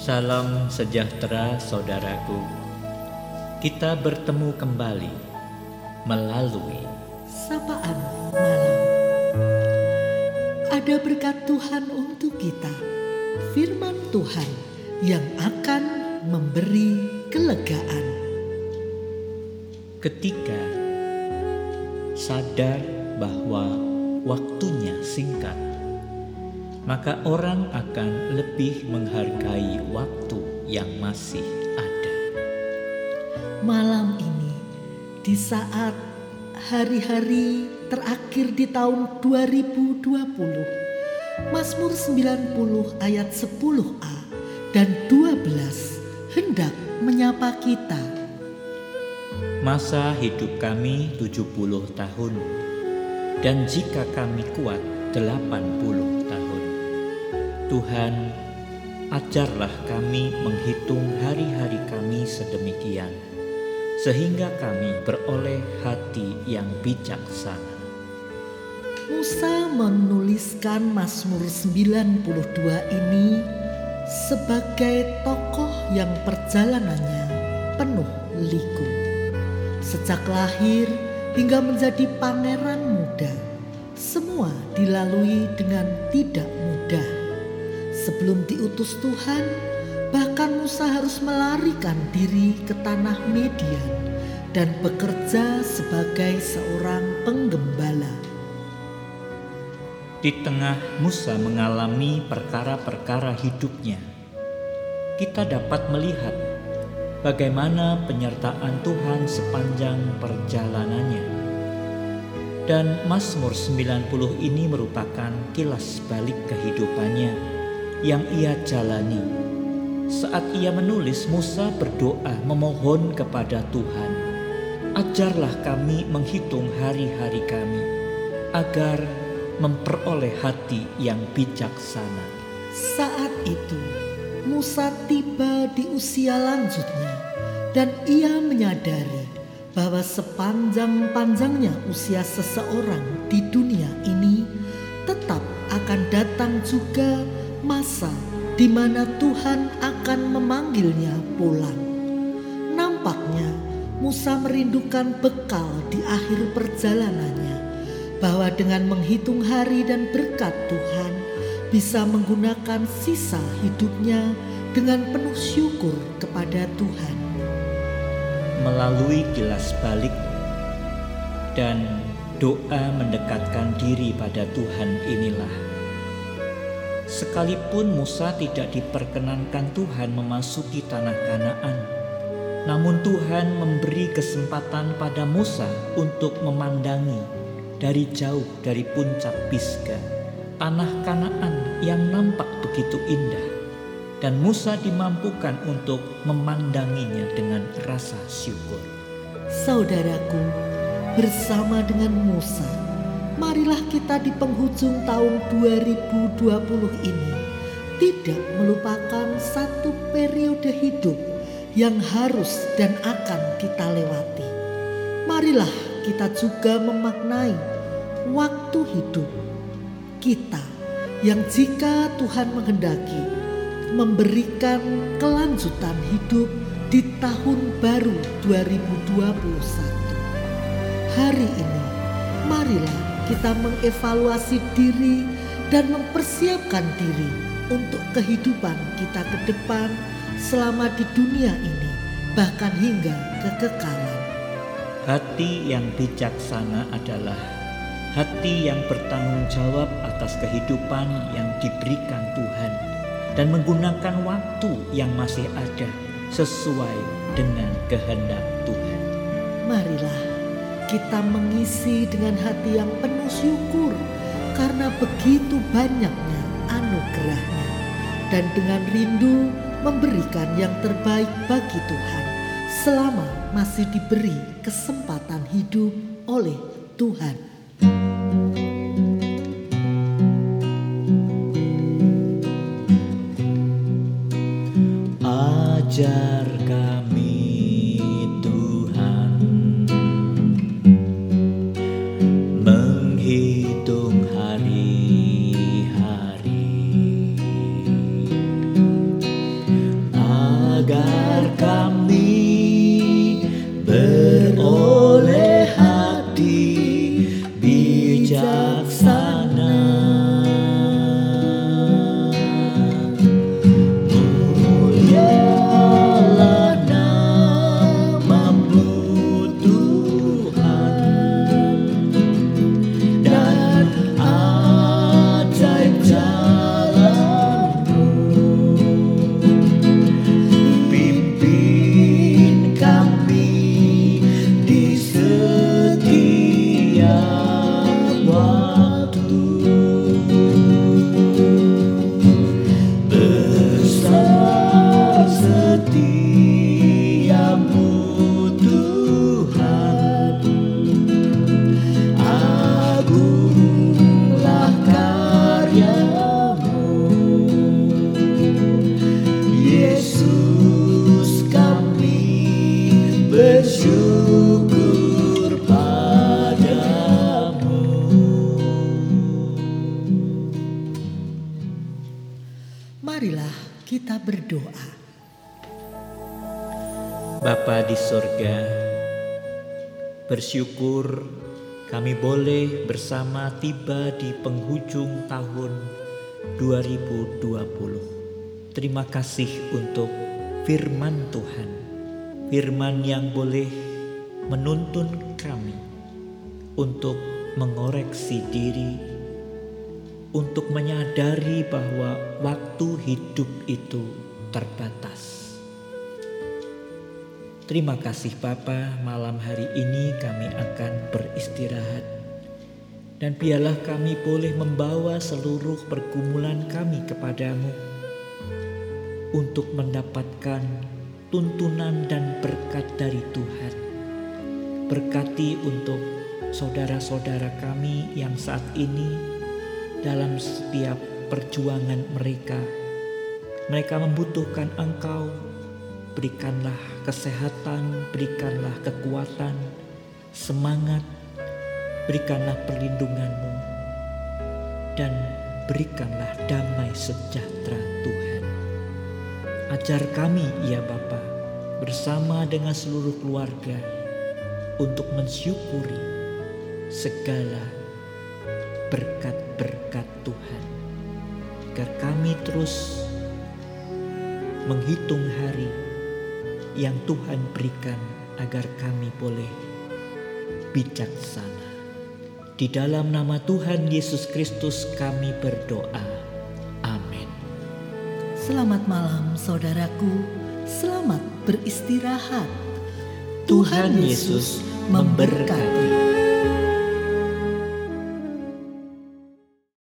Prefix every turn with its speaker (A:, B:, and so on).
A: Salam sejahtera saudaraku. Kita bertemu kembali melalui
B: sapaan malam. Ada berkat Tuhan untuk kita, firman Tuhan yang akan memberi kelegaan.
A: ketika sadar bahwa waktunya singkat, maka orang akan lebih menghargai waktu yang masih ada.
B: Malam ini di saat hari-hari terakhir di tahun 2020 Mazmur 90 ayat 10a dan 12 hendak menyapa kita.
A: Masa hidup kami 70 tahun dan jika kami kuat 80 tahun. Tuhan, ajarlah kami menghitung hari-hari kami sedemikian sehingga kami beroleh hati yang bijaksana.
B: Musa menuliskan Mazmur 92 ini sebagai tokoh yang perjalanannya penuh liku. Sejak lahir hingga menjadi pangeran muda, semua dilalui dengan tidak. Sebelum diutus Tuhan, bahkan Musa harus melarikan diri ke tanah Median dan bekerja sebagai seorang penggembala.
A: Di tengah Musa mengalami perkara-perkara hidupnya, kita dapat melihat bagaimana penyertaan Tuhan sepanjang perjalanannya. Dan Mazmur 90 ini merupakan kilas balik kehidupannya yang ia jalani. Saat ia menulis, Musa berdoa memohon kepada Tuhan, "Ajarlah kami menghitung hari-hari kami, agar memperoleh hati yang bijaksana."
B: Saat itu, Musa tiba di usia lanjutnya, dan ia menyadari bahwa sepanjang-panjangnya usia seseorang di dunia ini tetap akan datang juga masa di mana Tuhan akan memanggilnya pulang. Nampaknya Musa merindukan bekal di akhir perjalanannya, bahwa dengan menghitung hari dan berkat Tuhan bisa menggunakan sisa hidupnya dengan penuh syukur kepada Tuhan.
A: Melalui kilas balik dan doa mendekatkan diri pada Tuhan inilah Sekalipun Musa tidak diperkenankan Tuhan memasuki tanah Kanaan, namun Tuhan memberi kesempatan pada Musa untuk memandangi dari jauh dari puncak Pisga, tanah Kanaan yang nampak begitu indah, dan Musa dimampukan untuk memandanginya dengan rasa syukur.
B: Saudaraku, bersama dengan Musa, marilah kita di penghujung tahun 2020 ini tidak melupakan satu periode hidup yang harus dan akan kita lewati. Marilah kita juga memaknai waktu hidup kita yang jika Tuhan menghendaki memberikan kelanjutan hidup di tahun baru 2021. Hari ini marilah kita mengevaluasi diri dan mempersiapkan diri untuk kehidupan kita ke depan selama di dunia ini, bahkan hingga kekekalan.
A: Hati yang bijaksana adalah hati yang bertanggung jawab atas kehidupan yang diberikan Tuhan dan menggunakan waktu yang masih ada sesuai dengan kehendak Tuhan.
B: Kita mengisi dengan hati yang penuh syukur karena begitu banyaknya anugerahnya dan dengan rindu memberikan yang terbaik bagi Tuhan selama masih diberi kesempatan hidup oleh Tuhan.
A: Ajar
B: berdoa.
A: Bapa di sorga, bersyukur kami boleh bersama tiba di penghujung tahun 2020. Terima kasih untuk firman Tuhan, firman yang boleh menuntun kami untuk mengoreksi diri untuk menyadari bahwa waktu hidup itu terbatas. Terima kasih Bapa, malam hari ini kami akan beristirahat. Dan biarlah kami boleh membawa seluruh pergumulan kami kepadamu untuk mendapatkan tuntunan dan berkat dari Tuhan. Berkati untuk saudara-saudara kami yang saat ini dalam setiap perjuangan mereka. Mereka membutuhkan Engkau. Berikanlah kesehatan, berikanlah kekuatan, semangat, berikanlah perlindunganmu, dan berikanlah damai sejahtera Tuhan. Ajar kami, ya Bapa, bersama dengan seluruh keluarga untuk mensyukuri segala berkat-berkat Tuhan. Agar kami terus menghitung hari yang Tuhan berikan agar kami boleh bijaksana. Di dalam nama Tuhan Yesus Kristus kami berdoa. Amin.
B: Selamat malam saudaraku, selamat beristirahat.
A: Tuhan Yesus memberkati.